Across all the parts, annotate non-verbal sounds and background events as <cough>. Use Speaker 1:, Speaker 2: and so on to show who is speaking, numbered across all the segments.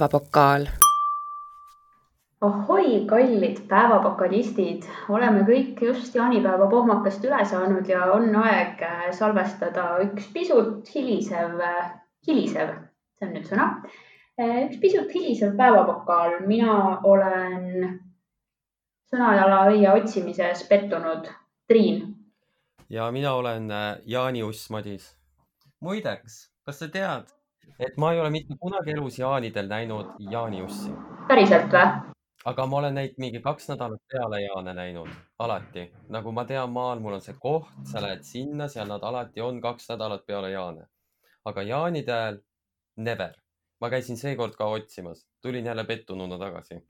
Speaker 1: päevapokaal.
Speaker 2: ahoi, kallid päevapokalistid, oleme kõik just jaanipäeva pohmakast üle saanud ja on aeg äh, salvestada üks pisut hilisev, äh, hilisev, see on nüüd sõna, äh, üks pisut hilisev päevapokaal. mina olen sõnajala õie otsimises pettunud Triin.
Speaker 3: ja mina olen Jaani Uss Madis. muideks, kas sa tead, et ma ei ole mitte kunagi elus jaanidel näinud jaaniussi.
Speaker 2: päriselt või?
Speaker 3: aga ma olen neid mingi kaks nädalat peale jaane näinud, alati. nagu ma tean, maal mul on see koht, sa lähed sinna, seal nad alati on kaks nädalat peale jaane. aga jaanidel never. ma käisin seekord ka otsimas, tulin jälle pettununa tagasi.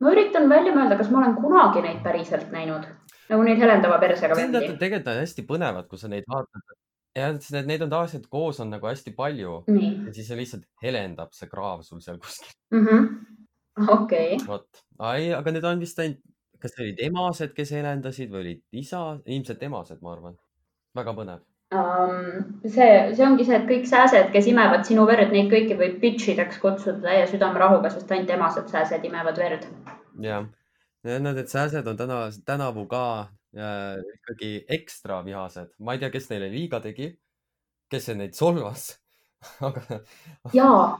Speaker 2: ma üritan välja mõelda, kas ma olen kunagi neid päriselt näinud, nagu neid helendava persega
Speaker 3: tegelikult on hästi põnevad, kui sa neid vaatad jah, sest need, neid on tavaliselt koos on nagu hästi palju
Speaker 2: nii.
Speaker 3: ja siis see lihtsalt helendab see kraav sul seal kuskil
Speaker 2: mm. -hmm. okei okay..
Speaker 3: vot, aga need on vist ainult, kas olid emased, kes helendasid või olid isa, ilmselt emased, ma arvan. väga põnev
Speaker 2: um,. see, see ongi see, et kõik sääsed, kes imevad sinu verd, neid kõiki võib bitch ideks kutsuda täie südamerahuga, sest ainult emased sääsed imevad verd.
Speaker 3: jah, need sääsed on täna, tänavu ka ikkagi ekstra vihased. ma ei tea, kes neile liiga tegi, kes neid solvas <laughs> aga,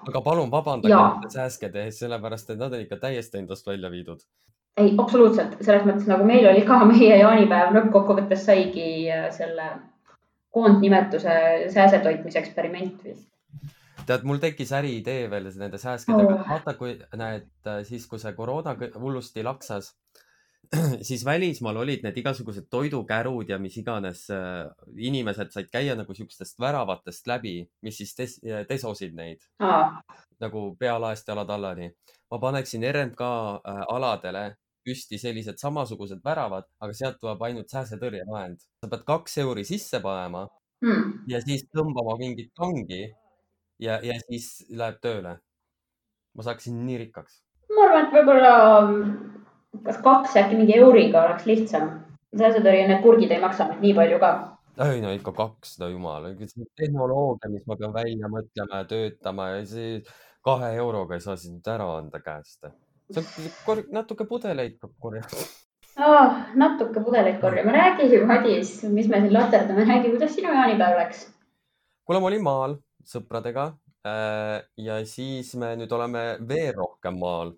Speaker 3: aga palun vabandage sääske tehes, sellepärast et nad on ikka täiesti endast välja viidud.
Speaker 2: ei, absoluutselt, selles mõttes nagu meil oli ka <laughs> meie jaanipäev lõppkokkuvõttes saigi äh, selle koondnimetuse sääsetoitmise eksperiment vist.
Speaker 3: Tead, mul tekkis äriidee veel nende sääskedega oh.. vaata, kui näed, siis kui see koroona hullusti laksas, <clears throat> siis välismaal olid need igasugused toidukärud ja mis iganes äh, inimesed said käia nagu siukestest väravatest läbi, mis siis des, desosid neid
Speaker 2: ah.
Speaker 3: nagu pealaest jalatallani. ma paneksin RMK äh, aladele püsti sellised samasugused väravad, aga sealt tuleb ainult sääsetõrjevahend. sa pead kaks euri sisse panema
Speaker 2: hmm.
Speaker 3: ja siis tõmbama mingit kangi ja, ja siis läheb tööle. ma saaksin nii rikkaks.
Speaker 2: ma arvan, et võib-olla kas kaks äkki mingi euriga oleks lihtsam? sääsetõrje, need purgid ei maksa nüüd nii palju ka.
Speaker 3: ei no ikka kakssada, jumal, tehnoloogia, mis ma pean välja mõtlema ja töötama ja see kahe euroga ei saa siis nüüd ära anda käest. natuke pudeleid peab korjama
Speaker 2: oh,. natuke pudeleid korjama, räägi, Madis, mis me siin laterdame, räägi, kuidas sinu jaanipäev läks?
Speaker 3: kuule, ma olin maal sõpradega äh, ja siis me nüüd oleme veel rohkem maal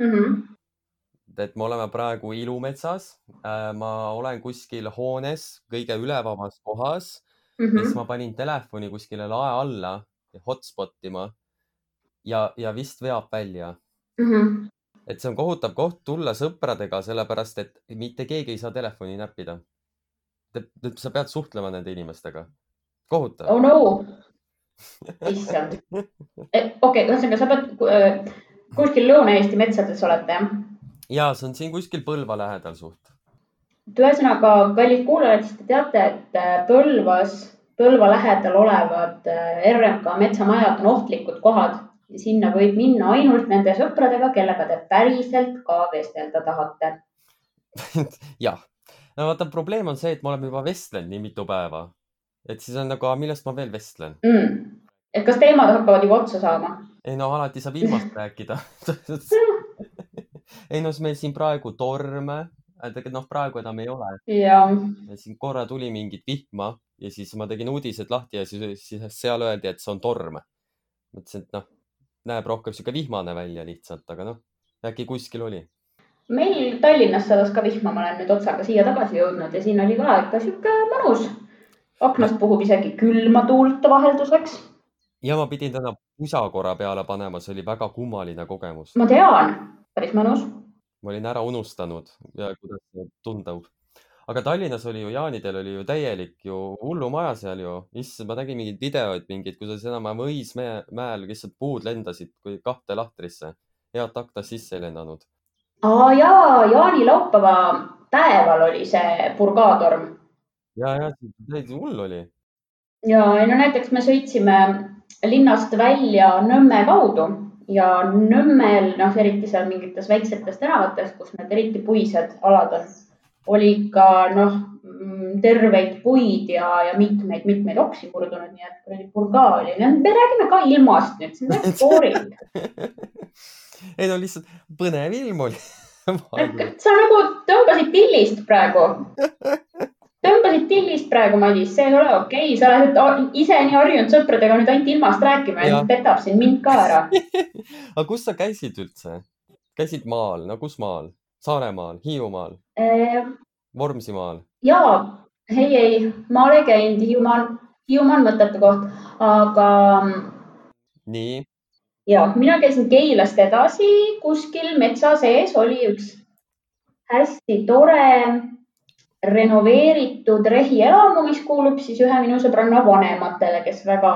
Speaker 2: mm. -hmm
Speaker 3: et me oleme praegu ilumetsas. Äh, ma olen kuskil hoones kõige ülevamas kohas mm -hmm. siis mhm. ma panin telefoni kuskile lae alla hotspot ima ja, ja vist veab välja
Speaker 2: mm. -hmm.
Speaker 3: et see on kohutav koht tulla sõpradega, sellepärast et mitte keegi ei saa telefoni näppida. sa pead suhtlema nende inimestega. kohutav.
Speaker 2: oh no, <laughs> issand. Eh, okei, ühesõnaga sa pead äh, kuskil Lõuna-Eesti metsades olete jah?
Speaker 3: Ja see on siin kuskil Põlva lähedal suht.
Speaker 2: et ühesõnaga, kallid kuulajad, siis te teate, et äh, Põlvas, Põlva lähedal olevad äh, RMK metsamajad on ohtlikud kohad ja sinna võib minna ainult nende sõpradega, kellega te päriselt ka vestelda tahate. <laughs>
Speaker 3: Jah, no vaata, probleem on see, et me oleme juba vestlenud nii mitu päeva, et siis on nagu, millest ma veel vestlen?
Speaker 2: Mm.. et kas teemad hakkavad juba otsa saama?
Speaker 3: ei no alati saab ilmast rääkida <laughs> <laughs> ei no meil siin praegu torme, tegelikult noh, praegu enam ei ole. siin korra tuli mingit vihma ja siis ma tegin uudised lahti ja siis, siis seal öeldi, et see on torm. mõtlesin, et noh, näeb rohkem sihuke vihmane välja lihtsalt, aga noh, äkki kuskil oli.
Speaker 2: meil Tallinnas sadas ka vihma, ma olen nüüd otsaga siia tagasi jõudnud ja siin oli ka ikka sihuke mõnus. aknast puhub isegi külma tuult vahelduseks.
Speaker 3: ja ma pidin täna pusa korra peale panema, see oli väga kummaline kogemus.
Speaker 2: ma tean päris mõnus.
Speaker 3: ma olin ära unustanud, kuidas see tundub. aga Tallinnas oli ju, jaanidel oli ju täielik ju hullumaja seal ju. issand, ma nägin mingeid videoid mingeid, kuidas enam-vähem Õismäel lihtsalt puud lendasid kui kahte lahtrisse. head aknas sisse ei lennanud.
Speaker 2: aa jaa, jaanilaupäeva päeval oli see purgaatorm.
Speaker 3: ja, ja täitsa hull oli.
Speaker 2: ja no näiteks me sõitsime linnast välja Nõmme kaudu ja Nõmmel, noh, eriti seal mingites väiksetes tänavates, kus need eriti puised alad on, oli ikka noh, terveid puid ja, ja mitmeid-mitmeid oksi murdunud, nii et kuradi purga oli. me räägime ka ilmast nüüd, see on täitsa <laughs> boring
Speaker 3: ei no lihtsalt põnev ilm oli <laughs>
Speaker 2: sa nagu tõmbasid tillist praegu. tõmbasid tillist praegu, Madis, see ei ole okei okay., sa oled ise nii harjunud sõpradega nüüd ainult ilmast rääkima ja petab siin mind ka ära <laughs>
Speaker 3: aga kus sa käisid üldse? käisid maal, no kus maal? Saaremaal, Hiiumaal
Speaker 2: ehm...?
Speaker 3: Vormsimaal?
Speaker 2: jaa, ei, ei, maal ei käinud, Hiiumaal, Hiiumaa on mõttetu koht, aga.
Speaker 3: nii?
Speaker 2: ja mina käisin Keilast edasi, kuskil metsa sees oli üks hästi tore renoveeritud rehielamu, mis kuulub siis ühe minu sõbranna vanematele, kes väga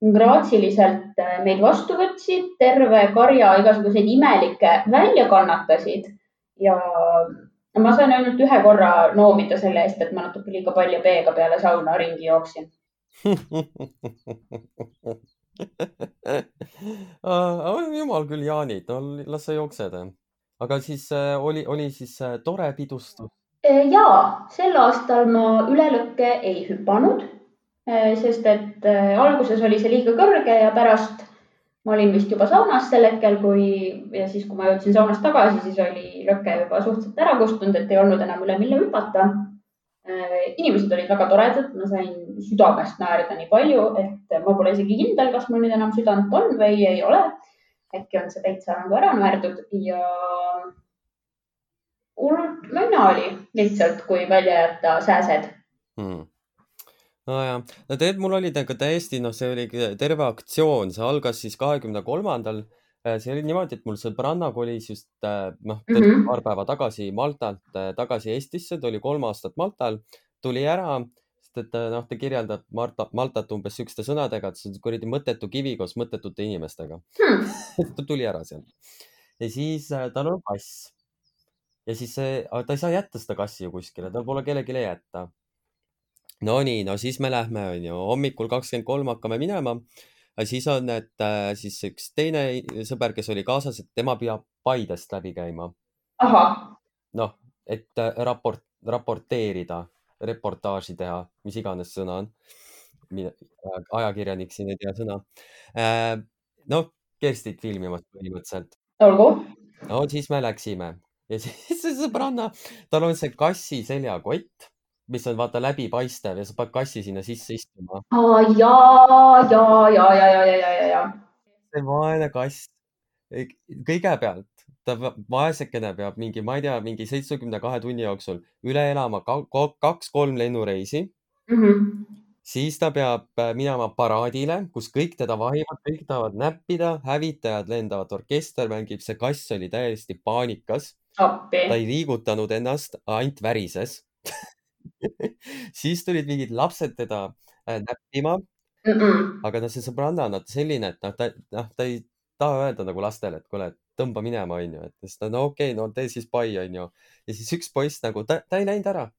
Speaker 2: graatsiliselt meid vastu võtsid, terve karja igasuguseid imelikke välja kannatasid ja ma sain ainult ühe korra noomida selle eest, et ma natuke liiga palju peega peale sauna ringi jooksin <laughs>
Speaker 3: jumal küll, Jaanid, no las sa jooksed. aga siis äh, oli, oli siis äh, tore pidustus?
Speaker 2: Äh, ja sel aastal ma üle lõkke ei hüpanud, sest et alguses oli see liiga kõrge ja pärast ma olin vist juba saunas sel hetkel, kui ja siis, kui ma jõudsin saunast tagasi, siis oli lõke juba suhteliselt ära kustunud, et ei olnud enam üle mille hüpata. Äh, inimesed olid väga toredad, ma sain südamest naerda nii palju, et ma pole isegi kindel, kas mul nüüd enam südant on või ei ole. äkki on see täitsa nagu ära naerdud ja hullult mõnna oli lihtsalt, kui välja jätta sääsed
Speaker 3: hmm nojah, no tegelikult mul oli nagu täiesti, noh, see oli terve aktsioon, see algas siis kahekümne kolmandal. Äh, see oli niimoodi, et mul sõbranna kolis just äh, noh mm -hmm., paar päeva tagasi Maltalt äh, tagasi Eestisse, ta oli kolm aastat Maltal, tuli ära, sest et noh, ta kirjeldab Marta, Maltat umbes sihukeste sõnadega, et see on kuradi mõttetu kivi koos mõttetute inimestega. Hmm. <laughs> ta tuli ära sealt. Ja siis tal on kass. Ja siis see, ta ei saa jätta seda kassi ju kuskile, tal pole kellelegi jätta Nonii, no siis me lähme, onju, hommikul kakskümmend kolm hakkame minema. siis on, et äh, siis üks teine sõber, kes oli kaasas, et tema peab Paidest läbi käima. noh, et äh, raport, raporteerida, reportaaži teha, mis iganes sõna on. ajakirjanik siin ei tea sõna. Äh, noh, Kerstit filmimas põhimõtteliselt.
Speaker 2: olgu.
Speaker 3: no siis me läksime ja <laughs> siis see sõbranna, tal on see kassi seljakott mis on vaata läbipaistev ja sa paned kassi sinna sisse istuma.
Speaker 2: ja, ja, ja, ja, ja, ja, ja, ja.
Speaker 3: see vaene kass, kõigepealt ta vaesekene peab mingi, ma ei tea, mingi seitsmekümne kahe tunni jooksul üle elama kaks-kolm lennureisi mm. -hmm. siis ta peab äh, minema paraadile, kus kõik teda vahivad, kõik tahavad näppida, hävitajad lendavad, orkester mängib, see kass oli täiesti paanikas. ta ei liigutanud ennast, ainult värises <laughs> <laughs> siis tulid mingid lapsed teda äh, näppima mm. -mm. aga noh, see sõbranna on vaata selline, et noh, ta, noh, ta ei taha öelda nagu lastele, et kuule, tõmba minema, onju, et siis ta no okei okay,, no tee siis pai, onju. ja siis üks poiss nagu, ta, ta ei läinud ära.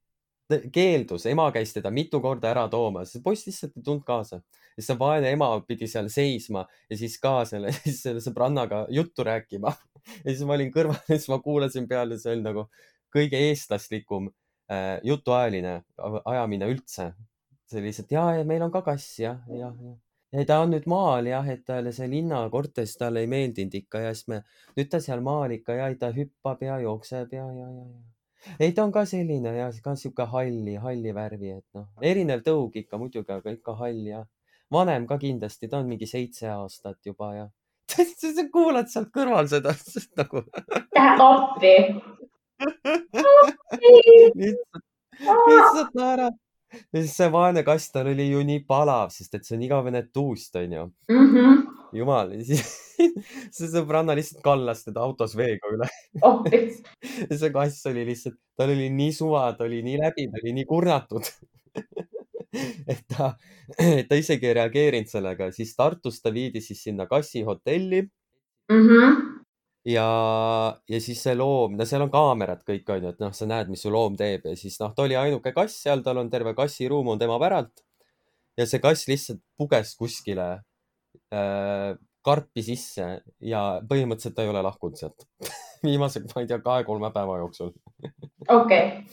Speaker 3: keeldus, ema käis teda mitu korda ära tooma, see poiss lihtsalt ei tulnud kaasa. ja see vaene ema pidi seal seisma ja siis ka selle, <laughs> siis selle sõbrannaga juttu rääkima. <laughs> ja siis ma olin kõrval ja siis ma kuulasin peale, see oli nagu kõige eestlaslikum jutuajaline ajamine üldse. see lihtsalt ja, ja meil on ka kass jah, jah, jah. ja ta on nüüd maal jah, et talle see linnakorteris talle ei meeldinud ikka ja siis me, nüüd ta seal maal ikka ja ta hüppab ja jookseb ja, ja, ja, ja. ei, ta on ka selline ja ka sihuke halli, halli värvi, et noh, erinev tõug ikka muidugi, aga ikka hall ja vanem ka kindlasti, ta on mingi seitse aastat juba ja <laughs> sa kuulad sealt kõrval seda <laughs> nagu.
Speaker 2: Läheb appi <laughs>
Speaker 3: lihtsalt, lihtsalt naerad. ja siis see vaene kass, tal oli ju nii palav, sest et see on igavene tuust, onju mm. -hmm. jumal, ja siis <laughs> see sõbranna lihtsalt kallas teda autos veega üle
Speaker 2: oh, <laughs>
Speaker 3: ja see kass oli lihtsalt, tal oli nii suva, ta oli nii läbi, ta oli nii kurnatud et ta, ta isegi ei reageerinud sellega, siis Tartus ta viidi siis sinna kassihotelli mm. -hmm ja, ja siis see loom, no seal on kaamerad kõik onju, et noh, sa näed, mis su loom teeb ja siis noh, ta oli ainuke kass seal, tal on terve kassiruum on tema päralt. ja see kass lihtsalt puges kuskile äh, karpi sisse ja põhimõtteliselt ta ei ole lahkunud sealt <laughs> viimase, ma ei tea, kahe-kolme päeva jooksul <laughs>
Speaker 2: okei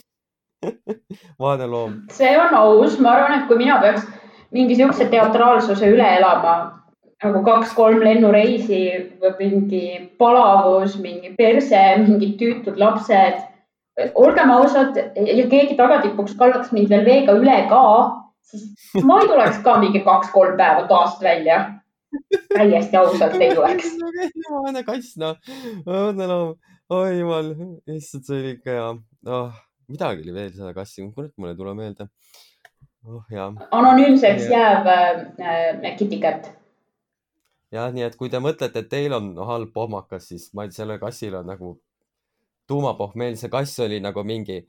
Speaker 3: vaene loom.
Speaker 2: see on aus, ma arvan, et kui mina peaks mingi siukse teatraalsuse üle elama nagu kaks-kolm lennureisi või mingi palavus, mingi perse, mingid tüütud lapsed. olgem ausad ja keegi tagatipuks kallaks mind veel veega üle ka, siis ma ei tuleks ka mingi kaks-kolm päeva toast välja. täiesti ausalt ei tuleks. <laughs>
Speaker 3: vaene kass, noh. õudne loom. oi jumal, issand, see oli ikka hea oh,. midagi oli veel seda kassi, kurat, mul ei tule meelde. oh
Speaker 2: anonüümseks jääv äh, kitikätt
Speaker 3: jah, nii et kui te mõtlete, et teil on halb pohmakas, siis ma, sellel kassil on nagu tuumapohmeel, see kass oli nagu mingi,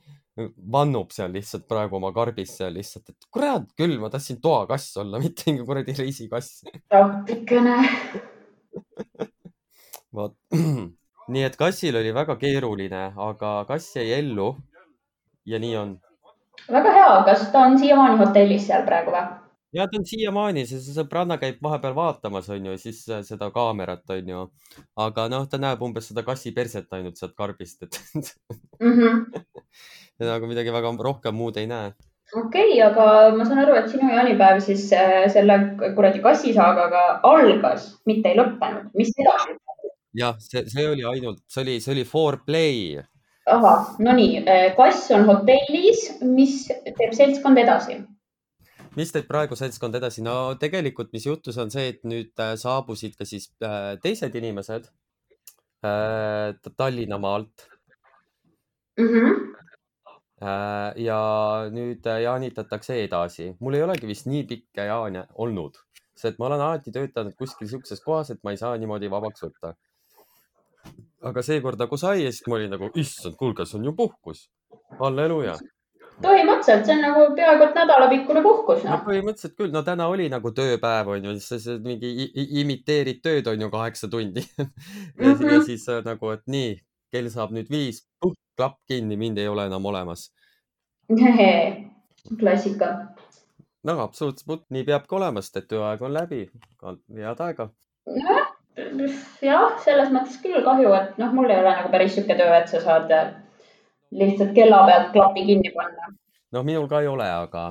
Speaker 3: vannub seal lihtsalt praegu oma karbis seal lihtsalt, et kurat küll, ma tahtsin toakass olla, <laughs> mitte mingi kuradi reisikass.
Speaker 2: taktikene <laughs>
Speaker 3: vot, <clears throat> nii et kassil oli väga keeruline, aga kass jäi ellu. ja nii on.
Speaker 2: väga hea, kas ta on siiamaani hotellis seal praegu või?
Speaker 3: Ja ta on siiamaani, see sõbranna käib vahepeal vaatamas, onju, siis seda kaamerat, onju. aga noh, ta näeb umbes seda kassi perset ainult sealt karbist, et <laughs> mm. -hmm. nagu midagi väga rohkem muud ei näe.
Speaker 2: okei okay,, aga ma saan aru, et sinu jaanipäev siis äh, selle kuradi kassisaagaga algas, mitte ei lõppenud. mis edasi?
Speaker 3: jah, see, see oli ainult, see oli, see oli foreplay.
Speaker 2: ahah, no nii, äh, kass on hotellis, mis teeb seltskond edasi?
Speaker 3: Mis teeb praegu seltskond edasi? no tegelikult, mis juhtus, on see, et nüüd äh, saabusid ka siis äh, teised inimesed äh, Tallinna maalt
Speaker 2: mm. -hmm.
Speaker 3: ja nüüd jaanitatakse edasi. mul ei olegi vist nii pikka jaane olnud, sest ma olen alati töötanud kuskil sihukeses kohas, et ma ei saa niimoodi vabaks võtta. aga seekord nagu sai ja siis ma olin nagu, issand, kuulge, see on ju puhkus. halleluuja
Speaker 2: põhimõtteliselt see on nagu peaaegu et nädalapikkune puhkus
Speaker 3: no.. no põhimõtteliselt küll, no täna oli nagu tööpäev on ju, siis sa mingi imiteerid tööd on ju kaheksa tundi <laughs> ja, mm -hmm. ja siis äh, nagu, et nii, kell saab nüüd viis, klapp kinni, mind ei ole enam olemas. <laughs>
Speaker 2: klassika.
Speaker 3: no absoluutselt, nii peabki olema, sest et tööaeg on läbi, head aega.
Speaker 2: nojah, jah, selles mõttes küll kahju, et noh, mul ei ole nagu päris sihuke töö, et sa saad lihtsalt kella pealt klapi kinni panna.
Speaker 3: noh, minul ka ei ole, aga,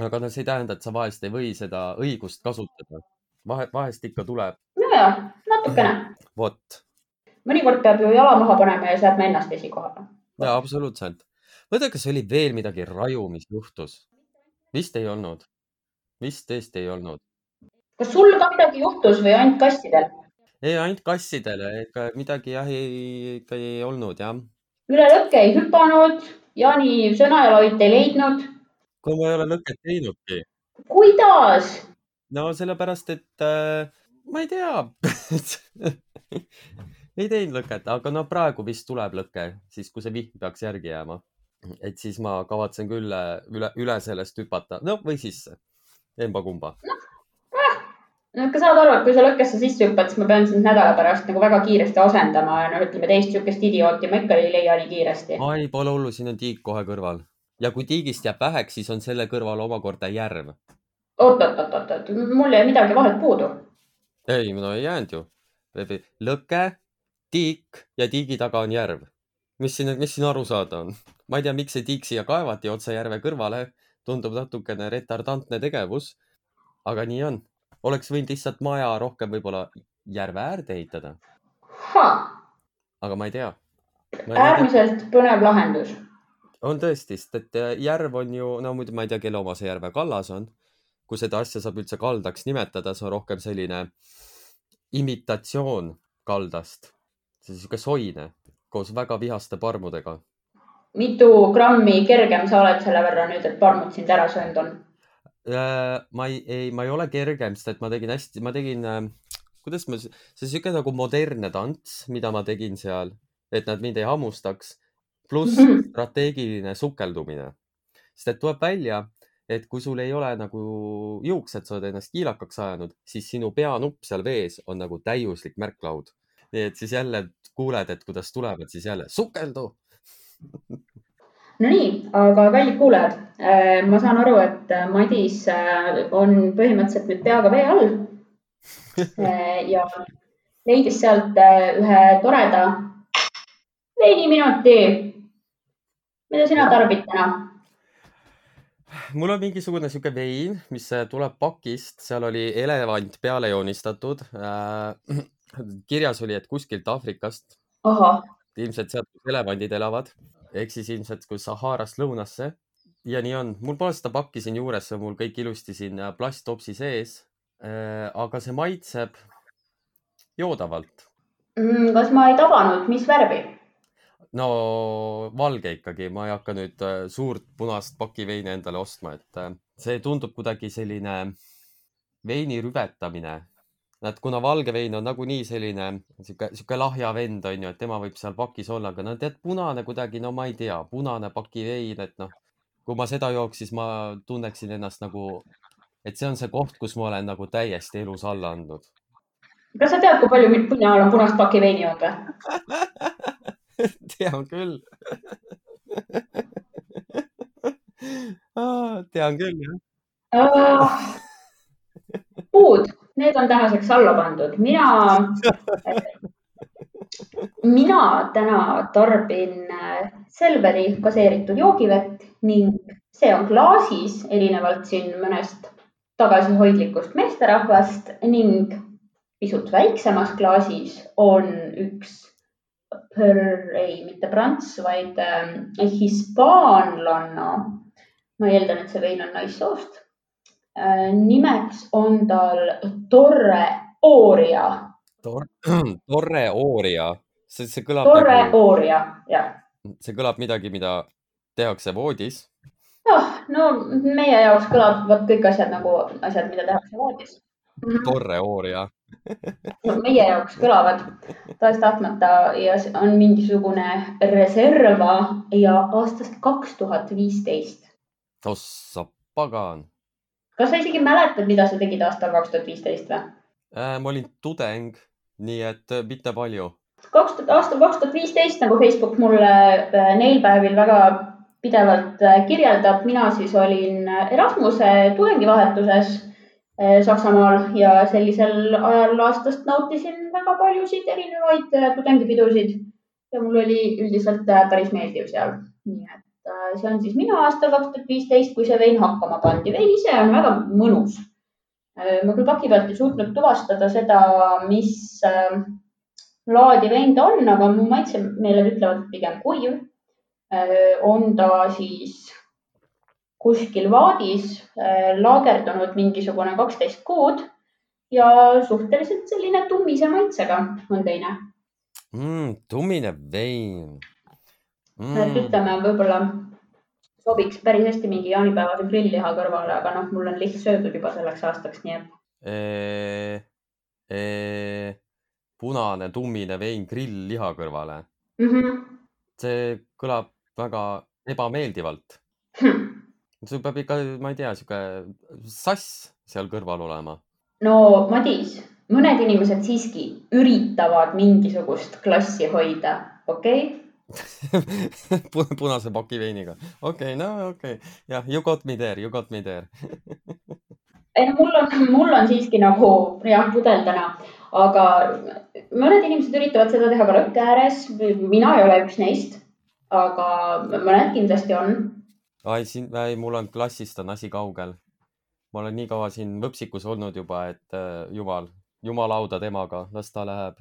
Speaker 3: aga noh, see ei tähenda, et sa vahest ei või seda õigust kasutada. vahe, vahest ikka tuleb.
Speaker 2: nojah, natukene.
Speaker 3: vot.
Speaker 2: mõnikord peab ju jala maha panema ja seadma ennast esikohale.
Speaker 3: ja absoluutselt. mõtle, kas oli veel midagi raju, mis juhtus? vist ei olnud. vist tõesti ei olnud.
Speaker 2: kas sul ka midagi juhtus või ainult kassidel?
Speaker 3: ei, ainult kassidele, ega midagi jah, ikka ei olnud jah
Speaker 2: üle lõkke ei hüpanud, Jaani sõnajalait ei leidnud.
Speaker 3: kui ma ei ole lõket teinudki.
Speaker 2: kuidas?
Speaker 3: no sellepärast, et äh, ma ei tea <laughs> ei teinud lõket, aga no praegu vist tuleb lõke, siis kui see vihm peaks järgi jääma. et siis ma kavatsen küll äh, üle, üle sellest hüpata, no või sisse, emba-kumba no
Speaker 2: no ikka saad aru, et kui sa lõkkesse sisse hüppad, siis ma pean sind nädala pärast nagu väga kiiresti asendama ja no ütleme, teist niisugust idiooti ma ikka ei leia nii kiiresti.
Speaker 3: ai, pole hullu, siin on tiik kohe kõrval ja kui tiigist jääb väheks, siis on selle kõrval omakorda järv.
Speaker 2: oot, oot, oot, oot, oot, mul jäi midagi vahelt puudu.
Speaker 3: ei, no ei jäänud ju. lõke, tiik ja tiigi taga on järv. mis siin, mis siin aru saada on? ma ei tea, miks see tiik siia kaevati otse järve kõrvale. tundub natukene retardantne tegevus. aga nii on oleks võinud lihtsalt maja rohkem võib-olla järve äärde ehitada. aga ma ei tea.
Speaker 2: äärmiselt põnev lahendus.
Speaker 3: on tõesti, sest et äh, järv on ju, no muidu ma ei tea, kelle oma see järve kallas on. kui seda asja saab üldse kaldaks nimetada, see on rohkem selline imitatsioon kaldast. see on sihuke soine koos väga vihaste parmudega.
Speaker 2: mitu grammi kergem sa oled selle võrra nüüd, et parmud sind ära söönud on?
Speaker 3: Äh, ma ei, ei, ma ei ole kergem, sest et ma tegin hästi, ma tegin, äh, kuidas ma, see sihuke nagu modernne tants, mida ma tegin seal, et nad mind ei hammustaks. pluss strateegiline sukeldumine, sest et tuleb välja, et kui sul ei ole nagu juuksed, sa oled ennast kiilakaks ajanud, siis sinu peanupp seal vees on nagu täiuslik märklaud. nii et siis jälle kuuled, et kuidas tulevad, siis jälle sukeldu <laughs>
Speaker 2: Nonii, aga kallid kuulajad, äh, ma saan aru, et äh, Madis äh, on põhimõtteliselt nüüd peaga vee all <laughs> ja leidis sealt ühe toreda veiniminuti. mida sina tarbid täna?
Speaker 3: mul on mingisugune sihuke vein, mis tuleb pakist, seal oli elevant peale joonistatud äh,. <clears throat> kirjas oli, et kuskilt Aafrikast. ilmselt sealt, elevandid elavad, ehk siis ilmselt kus Saharast lõunasse. ja nii on, mul pole seda pakki siin juures, see on mul kõik ilusti siin plasttopsi sees äh,. aga see maitseb joodavalt
Speaker 2: mm,. kas ma ei tabanud, mis värvi?
Speaker 3: no valge ikkagi, ma ei hakka nüüd äh, suurt punast pakiveini endale ostma, et äh, see tundub kuidagi selline veini rüvetamine. Et kuna valge vein on nagunii selline sihuke, sihuke lahja vend on ju, et tema võib seal pakis olla, aga no tead, punane kuidagi, no ma ei tea, punane pakivein, et noh, kui ma seda jooks, siis ma tunneksin ennast nagu, et see on see koht, kus ma olen nagu täiesti elus alla andnud.
Speaker 2: kas sa tead, kui palju mina olen punast pakiveini joonud või <laughs>
Speaker 3: tean küll <laughs> tean küll, jah
Speaker 2: uh,. puud, need on tänaseks alla pandud, mina <laughs> mina täna tarbin äh, Selveri gaseeritud joogivett ning see on klaasis, erinevalt siin mõnest tagasihoidlikust meesterahvast ning pisut väiksemas klaasis on üks ei, mitte prants, vaid äh, hispaanlanna. ma eeldan, et see vein on naissoost. Nimeks on tal Torre Oria
Speaker 3: Tor. <clears throat> Torre Oria, see, see kõlab.
Speaker 2: Torre nagu... Oria, jah.
Speaker 3: see kõlab midagi, mida tehakse voodis.
Speaker 2: noh, no meie jaoks kõlavad kõik asjad nagu asjad, mida tehakse voodis.
Speaker 3: Torre Oria <laughs>
Speaker 2: meie jaoks kõlavad tahes-tahtmata ja on mingisugune reserva ja aastast kaks tuhat viisteist.
Speaker 3: ossa pagan.
Speaker 2: Kas sa isegi mäletad, mida sa tegid aastal kaks tuhat viisteist või
Speaker 3: äh,? ma olin tudeng, nii et äh, mitte palju.
Speaker 2: kaks tuhat, aastal kaks tuhat viisteist, nagu Facebook mulle äh, neil päevil väga pidevalt äh, kirjeldab, mina siis olin Erasmuse tudengivahetuses Saksamaal ja sellisel ajal aastast nautisin väga paljusid erinevaid tudengipidusid ja mul oli üldiselt päris meeldiv seal. nii et see on siis minu aastal kaks tuhat viisteist, kui see vein hakkama pandi. vein ise on väga mõnus. ma küll paki pealt ei suutnud tuvastada seda, mis laadi vein ta on, aga mu maitsemeeled ütlevad pigem kuiv. on ta siis kuskil vaadis äh, laagerdunud mingisugune kaksteist kuud ja suhteliselt selline tummise maitsega on teine
Speaker 3: mm,. tummine vein
Speaker 2: mm.. et ütleme, võib-olla sobiks päris hästi mingi jaanipäevase grillliha kõrvale, aga noh, mul on liht söödud juba selleks aastaks, nii et
Speaker 3: e,. E, punane tummine vein grillliha kõrvale
Speaker 2: mm. -hmm.
Speaker 3: see kõlab väga ebameeldivalt hm sul peab ikka, ma ei tea, sihuke sass seal kõrval olema.
Speaker 2: no Madis, mõned inimesed siiski üritavad mingisugust klassi hoida, okei
Speaker 3: okay? <laughs> punase paki veiniga, okei okay,, no okei okay., jah, you got me there, you got me there <laughs>
Speaker 2: ei no mul on, mul on siiski nagu jah, pudel täna, aga mõned inimesed üritavad seda teha ka lõkke ääres. mina ei ole üks neist, aga mõned kindlasti on
Speaker 3: ai, siin, ei, mul on klassist on asi kaugel. ma olen nii kaua siin võpsikus olnud juba, et äh, jumal, jumal auda temaga, las ta läheb.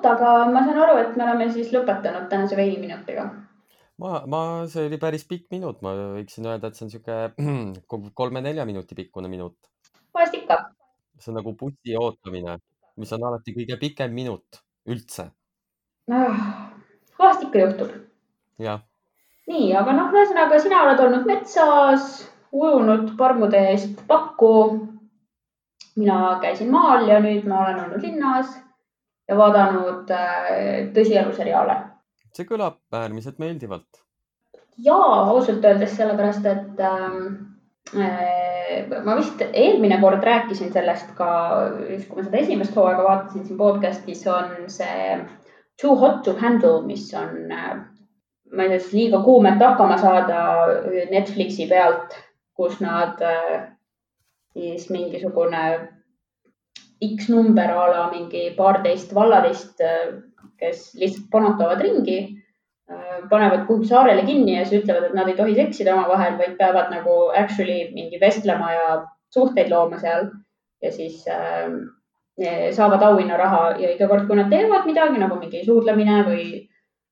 Speaker 2: Vot, aga ma saan aru, et me oleme siis lõpetanud tänase veiniminutiga.
Speaker 3: ma, ma, see oli päris pikk minut, ma võiksin öelda, et see on sihuke <clears throat> kolme-nelja minuti pikkune minut.
Speaker 2: vahest ikka.
Speaker 3: see on nagu bussi ootamine, mis on alati kõige pikem minut üldse
Speaker 2: ah,. vahest ikka juhtub.
Speaker 3: jah
Speaker 2: nii, aga noh, ühesõnaga sina oled olnud metsas, ujunud parmude eest pakku. mina käisin maal ja nüüd ma olen olnud linnas ja vaadanud äh, tõsielu seriaale.
Speaker 3: see kõlab äärmiselt meeldivalt.
Speaker 2: ja ausalt öeldes sellepärast, et ähm, äh, ma vist eelmine kord rääkisin sellest ka, just kui ma seda esimest hooaega vaatasin siin podcast'is, on see Too hot to handle, mis on äh, ma ei tea, siis liiga kuum, et hakkama saada Netflixi pealt, kus nad äh, siis mingisugune X number a la mingi paarteist vallarist, äh, kes lihtsalt panutavad ringi, panevad kuhugi saarele kinni ja siis ütlevad, et nad ei tohi seksida omavahel, vaid peavad nagu actually mingi vestlema ja suhteid looma seal. ja siis äh, saavad auhinnaraha ja iga kord, kui nad teevad midagi nagu mingi suudlemine või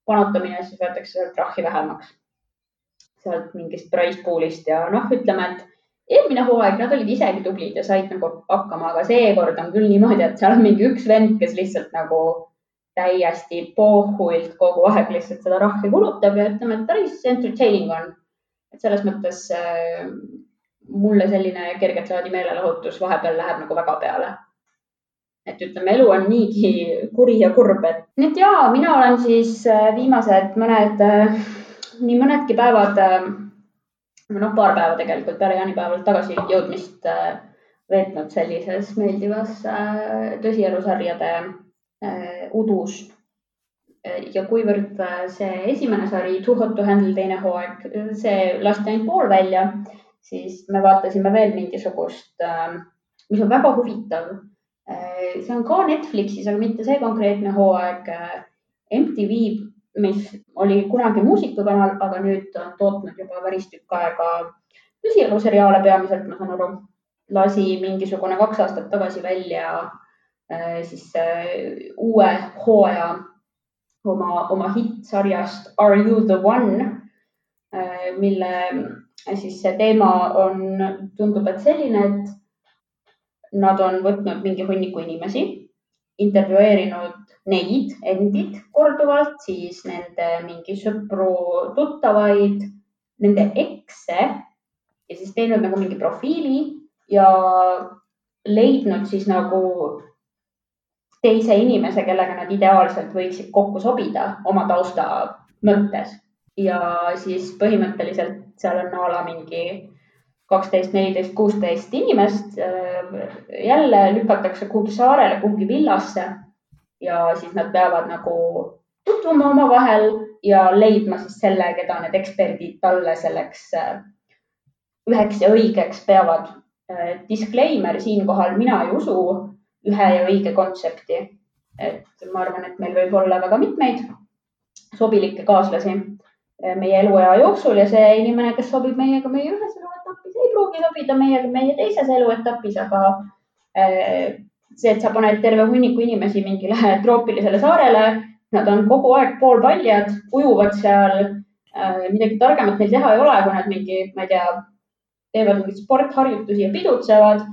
Speaker 2: panutamine, siis võetakse sealt trahvi vähemaks. sealt mingist price pool'ist ja noh, ütleme, et eelmine hooaeg nad olid isegi tublid ja said nagu hakkama, aga seekord on küll niimoodi, et seal on mingi üks vend, kes lihtsalt nagu täiesti pohhuilt kogu aeg lihtsalt seda rahvi kulutab ja ütleme, et päris entertaining on. et selles mõttes äh, mulle selline kerget laadi meelelahutus vahepeal läheb nagu väga peale. et ütleme, elu on niigi kuri ja kurb, et nii et ja mina olen siis äh, viimased mõned äh,, nii mõnedki päevad äh,, noh, paar päeva tegelikult peale jaanipäevalt tagasi jõudmist äh, veetnud sellises meeldivas äh, tõsielusarjade Äh, udus. Ja kuivõrd see esimene sari Too hot to handle teine hooaeg, see lasti ainult pool välja, siis me vaatasime veel mingisugust, mis on väga huvitav. see on ka Netflixis, aga mitte see konkreetne hooaeg. MTV, mis oli kunagi muusikakanal, aga nüüd on tootnud juba päris tükk aega püsieluseriaale peamiselt, ma saan aru. lasi mingisugune kaks aastat tagasi välja Äh, siis äh, uue hooaja oma, oma hittsarjast Are you the one, äh, mille siis see teema on, tundub, et selline, et nad on võtnud mingi hunniku inimesi, intervjueerinud neid endid korduvalt, siis nende mingi sõpru, tuttavaid, nende ekse ja siis teinud nagu mingi profiili ja leidnud siis nagu teise inimese, kellega nad ideaalselt võiksid kokku sobida oma tausta mõttes. ja siis põhimõtteliselt seal on a la mingi kaksteist, neliteist, kuusteist inimest. jälle lükatakse kuhugi saarele, kuhugi villasse ja siis nad peavad nagu tutvuma omavahel ja leidma siis selle, keda need eksperdid talle selleks üheks ja õigeks peavad. Disclaimer siinkohal, mina ei usu ühe ja õige kontsepti. et ma arvan, et meil võib olla väga mitmeid sobilikke kaaslasi meie eluea jooksul ja see inimene, kes sobib meiega meie ühes ei pruugi sobida meiega meie teises eluetapis, aga eh, see, et sa paned terve hunniku inimesi mingile <laughs> troopilisele saarele, nad on kogu aeg poolpaljad, ujuvad seal, eh, midagi targemat neil teha ei ole, kui nad mingi, ma ei tea, teevad mingeid sportharjutusi ja pidutsevad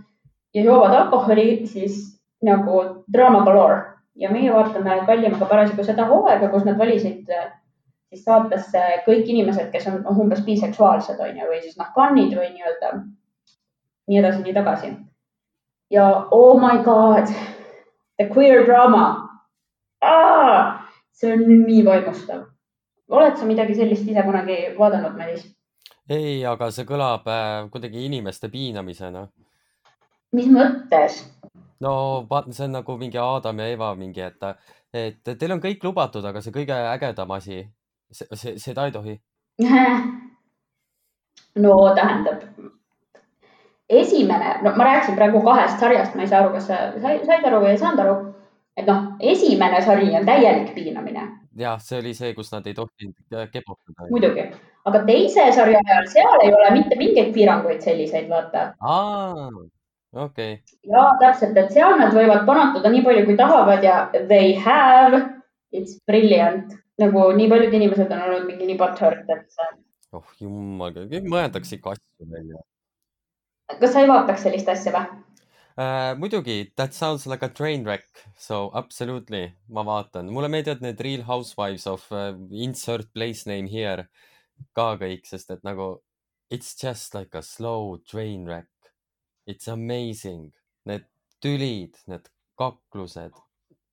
Speaker 2: ja joovad alkoholi, siis nagu draama galore. Ja meie vaatame Kallimaga parasjagu seda hooaega, kus nad valisid äh, siis saatesse kõik inimesed, kes on umbes biseksuaalsed on ju, või siis noh, fännid või nii-öelda nii edasi, nii tagasi. ja oh my god, the queer drama ah,. see on nii vaimustav. oled sa midagi sellist ise kunagi vaadanud, Madis?
Speaker 3: ei, aga see kõlab äh, kuidagi inimeste piinamisena.
Speaker 2: mis mõttes?
Speaker 3: no vaata, see on nagu mingi Aadam ja Eva mingi, et, et teil on kõik lubatud, aga see kõige ägedam asi, see, seda ei tohi. <laughs>
Speaker 2: no tähendab, esimene, no ma rääkisin praegu kahest sarjast, ma ei saa aru, kas sa said aru või ei saanud aru. et noh, esimene sari on täielik piinamine.
Speaker 3: jah, see oli see, kus nad ei tohtinud kebotada.
Speaker 2: muidugi, aga teise sarja ajal, seal ei ole mitte mingeid piiranguid selliseid, vaata
Speaker 3: okei okay..
Speaker 2: ja täpselt, et seal nad võivad panutada nii palju, kui tahavad ja they have, it's brilliant. Nagu nii paljud inimesed on olnud mingi nii butthurt, et.
Speaker 3: oh jumal, mõeldakse ikka asju välja.
Speaker 2: kas sa ei vaataks sellist asja või
Speaker 3: uh,? muidugi, that sounds like a train wreck, so absolutely, ma vaatan, mulle meeldivad need Real Housewives of uh, insert place name here ka kõik, sest et nagu it's just like a slow train wreck It's amazing, need tülid, need kaklused,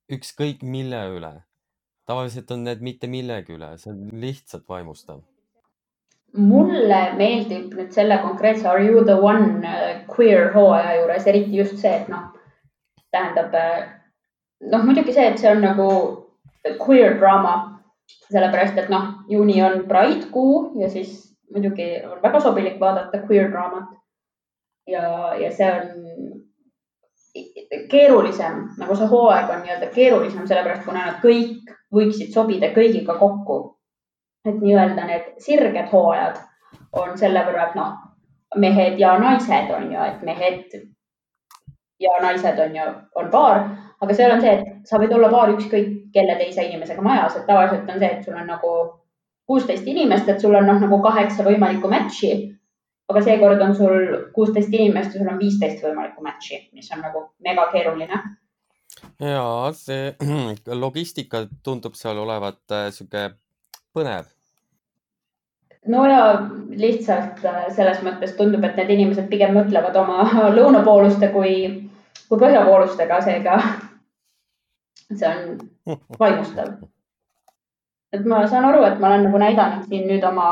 Speaker 3: ükskõik mille üle. Tavaliselt on need mitte millegi üle, see on lihtsalt vaimustav.
Speaker 2: mulle meeldib nüüd selle konkreetse Are you the one äh, queer hooaja juures eriti just see, et noh, tähendab äh, noh, muidugi see, et see on nagu queer draama, sellepärast et noh, juuni on Pride kuu ja siis muidugi on väga sobilik vaadata queer draamat ja, ja see on keerulisem, nagu see hooaeg on nii-öelda keerulisem, sellepärast kuna nad kõik võiksid sobida kõigiga kokku. et nii-öelda need sirged hooajad on selle võrra, et noh, mehed ja naised on ju, et mehed ja naised on ju, on paar, aga seal on see, et sa võid olla paar ükskõik kelle teise inimesega majas, et tavaliselt on see, et sul on nagu kuusteist inimest, et sul on noh, nagu kaheksa võimalikku match'i. Aga seekord on sul kuusteist inimest ja sul on viisteist võimalikku match'i, mis on nagu mega keeruline.
Speaker 3: ja see <clears throat> logistika tundub seal olevat äh, sihuke põnev.
Speaker 2: no ja lihtsalt äh, selles mõttes tundub, et need inimesed pigem mõtlevad oma <laughs> lõunapooluste kui, kui põhjapoolustega, seega <laughs> see on vaimustav <laughs> et ma saan aru, et ma olen nagu näidanud siin nüüd oma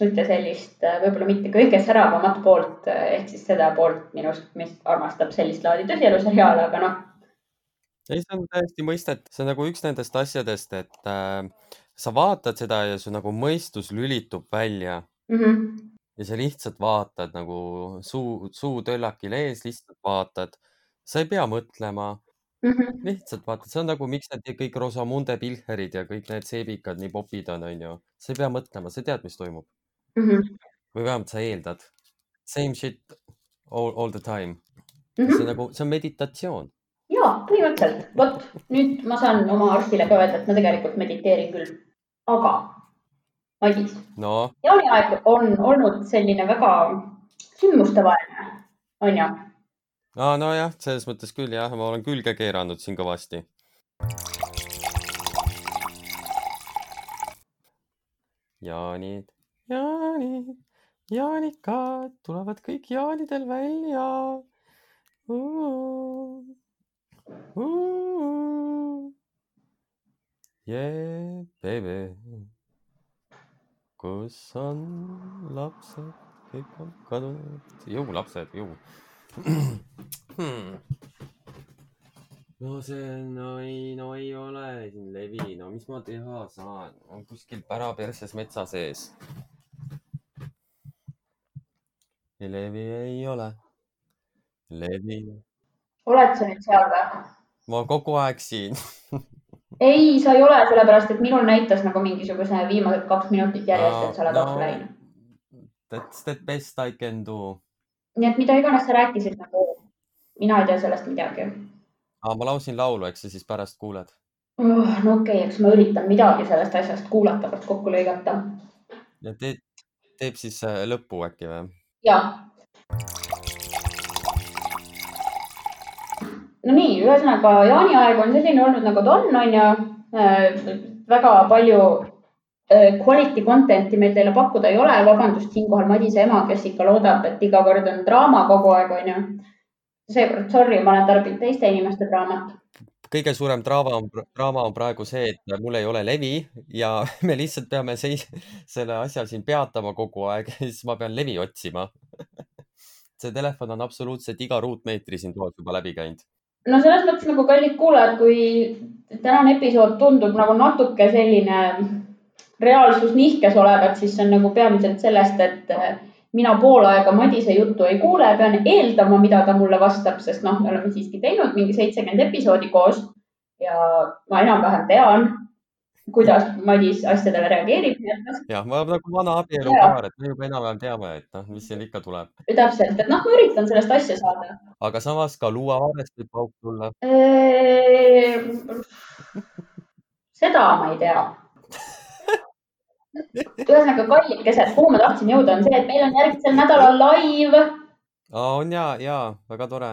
Speaker 2: ühte sellist võib-olla mitte kõige säravamat poolt ehk siis seda poolt minust, mis armastab sellist laadi tõsieluseriaale, aga noh.
Speaker 3: ei, see on täiesti mõistet, see on nagu üks nendest asjadest, et äh, sa vaatad seda ja su nagu mõistus lülitub välja
Speaker 2: mm. -hmm.
Speaker 3: ja sa lihtsalt vaatad nagu suu, suu töllakil ees, lihtsalt vaatad. sa ei pea mõtlema
Speaker 2: mm. -hmm.
Speaker 3: lihtsalt vaata, see on nagu, miks need kõik Rosamunde Pilcherid ja kõik need seebikad nii popid on, onju. sa ei pea mõtlema, sa tead, mis toimub
Speaker 2: mm. -hmm.
Speaker 3: või vähemalt sa eeldad. Same shit all, all the time mm.
Speaker 2: -hmm.
Speaker 3: see on nagu, see on meditatsioon.
Speaker 2: ja põhimõtteliselt, vot nüüd ma saan oma arstile ka öelda, et ma tegelikult mediteerin küll, aga Madis
Speaker 3: no.,
Speaker 2: jaaniaeg on olnud selline väga sündmustevaheline, onju
Speaker 3: aa, nojah, selles mõttes küll jah, ma olen külge keeranud siin kõvasti. jaanid, jaanid, jaanikad tulevad kõik jaanidel välja. Yeah, baby. kus on lapsed, kõik on kadunud. jõu, lapsed, jõu hmm.. no see, no ei, no ei ole siin levi, no mis ma teha saan, on kuskil päraperses metsa sees. Levi ei ole, levi.
Speaker 2: oled sa nüüd seal või?
Speaker 3: ma kogu aeg siin <laughs>
Speaker 2: ei, sa ei ole, sellepärast et minul näitas nagu mingisuguse viimased kaks minutit järjest, et sa oled no, offline.
Speaker 3: That's the best I can do
Speaker 2: nii et mida iganes sa rääkisid, nagu mina ei tea sellest midagi.
Speaker 3: ma laulsin laulu, eks sa siis pärast kuuled
Speaker 2: oh,? no okei okay,, eks ma üritan midagi sellest asjast kuulatavalt kokku lõigata.
Speaker 3: ja teeb, teeb siis äh, lõppu äkki või?
Speaker 2: Jaa. no nii, ühesõnaga jaaniaeg on selline olnud, nagu ta on, on ju. Äh, väga palju Äh, quality content'i meil teile pakkuda ei ole, vabandust siinkohal Madise ema, kes ikka loodab, et iga kord on draama kogu aeg, onju. seekord sorry, ma olen tarbinud teiste inimeste draamat.
Speaker 3: Kõige suurem draama on, draama on praegu see, et mul ei ole levi ja <laughs> me lihtsalt peame seis, selle asja siin peatama kogu aeg ja siis ma pean levi otsima. <laughs> See telefon on absoluutselt iga ruutmeetri siin toas juba läbi käinud.
Speaker 2: No selles mõttes nagu kallid kuulajad, kui tänane episood tundub nagu natuke selline reaalsus nihkes olevat, siis see on nagu peamiselt sellest, et mina pool aega Madise juttu ei kuule, pean eeldama, mida ta mulle vastab, sest noh, me oleme siiski teinud mingi seitsekümmend episoodi koos ja ma enam-vähem tean, kuidas Madis asjadele reageerib.
Speaker 3: jah, ma olen nagu vana abielupaar, et me juba enam-vähem teame, et noh, mis siin ikka tuleb.
Speaker 2: täpselt, et noh, ma üritan sellest asja saada.
Speaker 3: aga samas ka luuavarest võib pauk tulla.
Speaker 2: seda ma ei tea ühesõnaga, kallikesed, kuhu ma tahtsin jõuda, on see, et meil on järgmisel nädalal live.
Speaker 3: on ja, ja väga tore.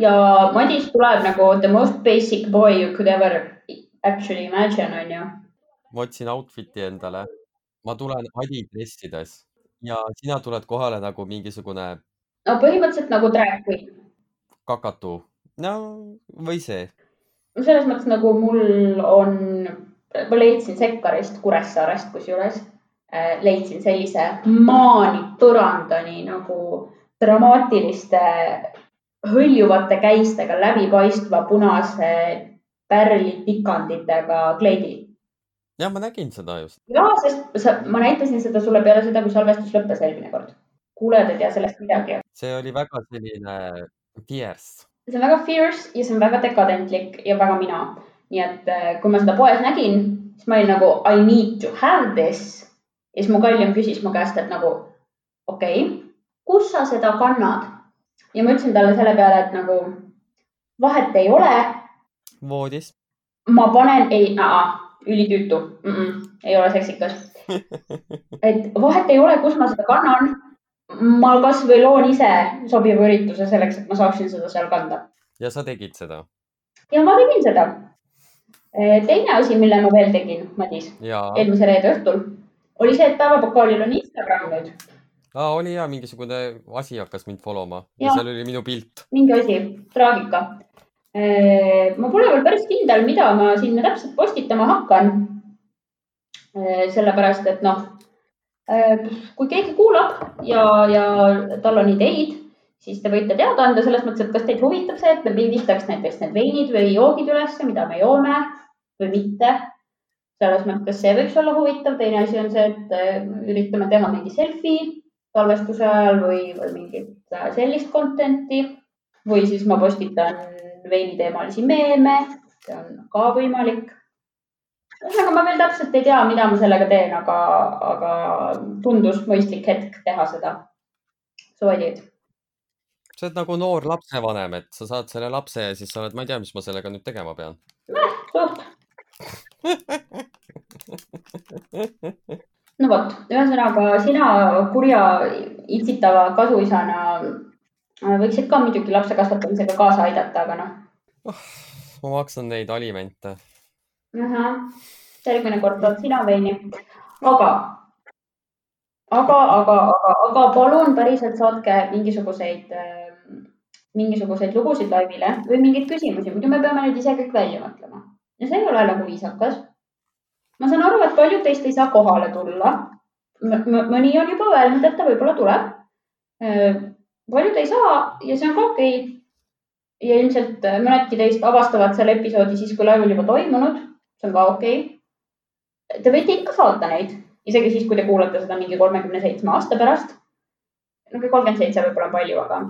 Speaker 2: ja Madis tuleb nagu the most basic boy you could ever actually imagine, onju.
Speaker 3: ma otsin outfit'i endale. ma tulen adidressides ja sina tuled kohale nagu mingisugune.
Speaker 2: no põhimõtteliselt nagu drag queen.
Speaker 3: kakatu, no või see.
Speaker 2: selles mõttes nagu mul on ma leidsin Sekkarist Kuressaarest kusjuures, äh, leidsin sellise maani põrandani nagu dramaatiliste hõljuvate käistega läbipaistva punase pärlitikanditega kleidi.
Speaker 3: ja ma nägin seda just.
Speaker 2: ja, sest sa, ma näitasin seda sulle peale seda, kui salvestus lõppes eelmine kord. kuulajad ei tea sellest midagi.
Speaker 3: see oli väga selline fierce.
Speaker 2: see on väga fierce ja see on väga dekadentlik ja väga mina nii et äh, kui ma seda poes nägin, siis ma olin nagu I need to have this. ja siis mu kallim küsis mu käest, et nagu okei okay,, kus sa seda kannad? ja ma ütlesin talle selle peale, et nagu vahet ei ole.
Speaker 3: voodis.
Speaker 2: ma panen, ei, ülitüütu mm, -mm, ei ole seksikas <laughs> et vahet ei ole, kus ma seda kannan. ma kasvõi loon ise sobiva ürituse selleks, et ma saaksin seda seal kanda.
Speaker 3: ja sa tegid seda?
Speaker 2: ja ma tegin seda. Teine asi, mille ma veel tegin, Madis, eelmise reede õhtul, oli see, et päevapokaalil on Instagram nüüd
Speaker 3: aa, oli ja mingisugune asi hakkas mind follow ma ja, ja seal oli minu pilt.
Speaker 2: mingi asi, traagika. Äh, ma pole veel päris kindel, mida ma sinna täpselt postitama hakkan. Äh, sellepärast, et noh, kui keegi kuulab ja, ja tal on ideid, siis te võite teada anda selles mõttes, et kas teid huvitab see, et me pildistaks näiteks need veinid või joogid ülesse, mida me joome või mitte selles mõttes see võiks olla huvitav. teine asi on see, et üritame teha mingi selfie salvestuse ajal või, või mingit äh, sellist content'i või siis ma postitan veiniteemalisi meeme, see on ka võimalik. ühesõnaga, ma veel täpselt ei tea, mida ma sellega teen, aga, aga tundus mõistlik hetk teha seda. So I did.
Speaker 3: sa oled nagu noor lapsevanem, et sa saad selle lapse ja siis sa oled, ma ei tea, mis ma sellega nüüd tegema pean.
Speaker 2: suht no vot, ühesõnaga sina kurja itsitava kasuisana äh, võiksid ka muidugi lapse kasvatamisega kaasa aidata, aga noh
Speaker 3: oh,. ma maksan neid alimente.
Speaker 2: järgmine kord tood sina veini. aga, aga, aga, aga, aga palun päriselt saatke mingisuguseid, äh, mingisuguseid lugusid laivile või mingeid küsimusi, muidu me peame neid ise kõik välja mõtlema ja see ei ole nagu viisakas ma saan aru, et paljud teist ei saa kohale tulla. mõni on juba öelnud, et ta võib-olla tuleb. Äh, paljud ei saa ja see on ka okei okay. ja ilmselt mõnedki teist avastavad selle episoodi siis, kui live on juba toimunud. see on ka okei okay.. Te võite ikka saata neid, isegi siis, kui te kuulate seda mingi kolmekümne seitsme aasta pärast. no kolmkümmend seitse võib-olla on palju, aga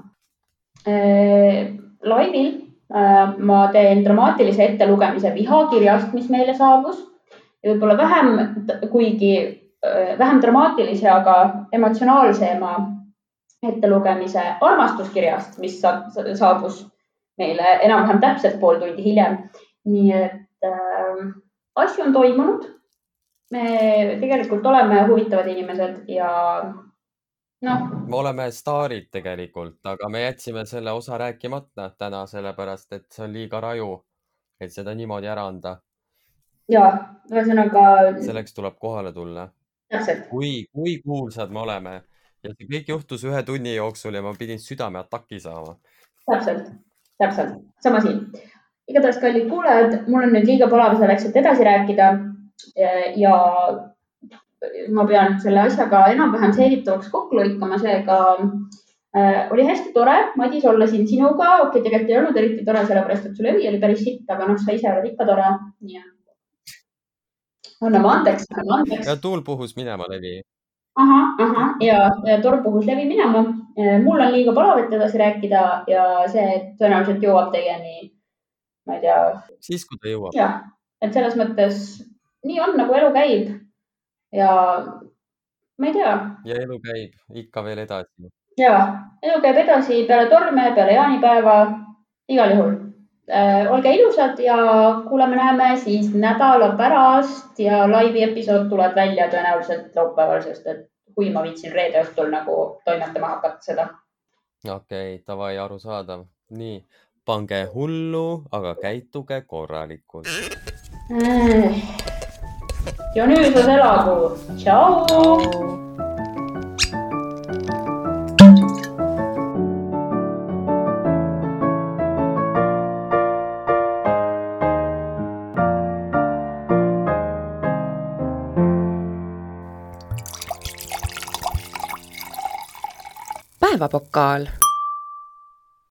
Speaker 2: äh, laivil äh, ma teen dramaatilise ettelugemise vihakirjast, mis meile saabus ja võib-olla vähem, kuigi äh, vähem dramaatilise, aga emotsionaalsema ettelugemise armastuskirjast, mis saabus meile enam-vähem täpselt pool tundi hiljem. nii et äh, asju on toimunud. me tegelikult oleme huvitavad inimesed ja noh.
Speaker 3: me oleme staarid tegelikult, aga me jätsime selle osa rääkimata täna, sellepärast et see on liiga raju, et seda niimoodi ära anda
Speaker 2: ja ühesõnaga.
Speaker 3: selleks tuleb kohale tulla. kui, kui kuulsad me oleme ja see kõik juhtus ühe tunni jooksul ja ma pidin südameataki saama.
Speaker 2: täpselt, täpselt, sama siin. igatahes, kallid kuulajad, mul on nüüd liiga palav selleks, et edasi rääkida. ja ma pean selle asjaga enam-vähem seeditavaks kokku lõikama, seega äh, oli hästi tore, Madis, olla siin sinuga. okei okay,, tegelikult ei olnud eriti tore, sellepärast et su levi oli päris sitt, aga noh, sa ise oled ikka tore. nii et anname andeks, anname andeks.
Speaker 3: ja tuul puhus minema levi.
Speaker 2: ahah, ahah ja, ja torm puhus levi minema. mul on liiga palav, et edasi rääkida ja see tõenäoliselt jõuab teieni, ma ei tea.
Speaker 3: siis, kui ta jõuab.
Speaker 2: jah, et selles mõttes nii on, nagu elu käib. Ja ma ei tea.
Speaker 3: ja elu käib ikka veel edasi.
Speaker 2: ja, elu käib edasi peale torme, peale jaanipäeva, igal juhul Äh, olge ilusad ja kuuleme-näeme siis nädala pärast ja laivi episood tuleb välja tõenäoliselt laupäeval, sest et kui ma viitsin reede õhtul nagu toimetama hakata seda.
Speaker 3: okei okay,, davai, arusaadav. nii, pange hullu, aga käituge korralikult
Speaker 2: äh,. Dionüüsos elagu, tšau.
Speaker 1: päevapokaal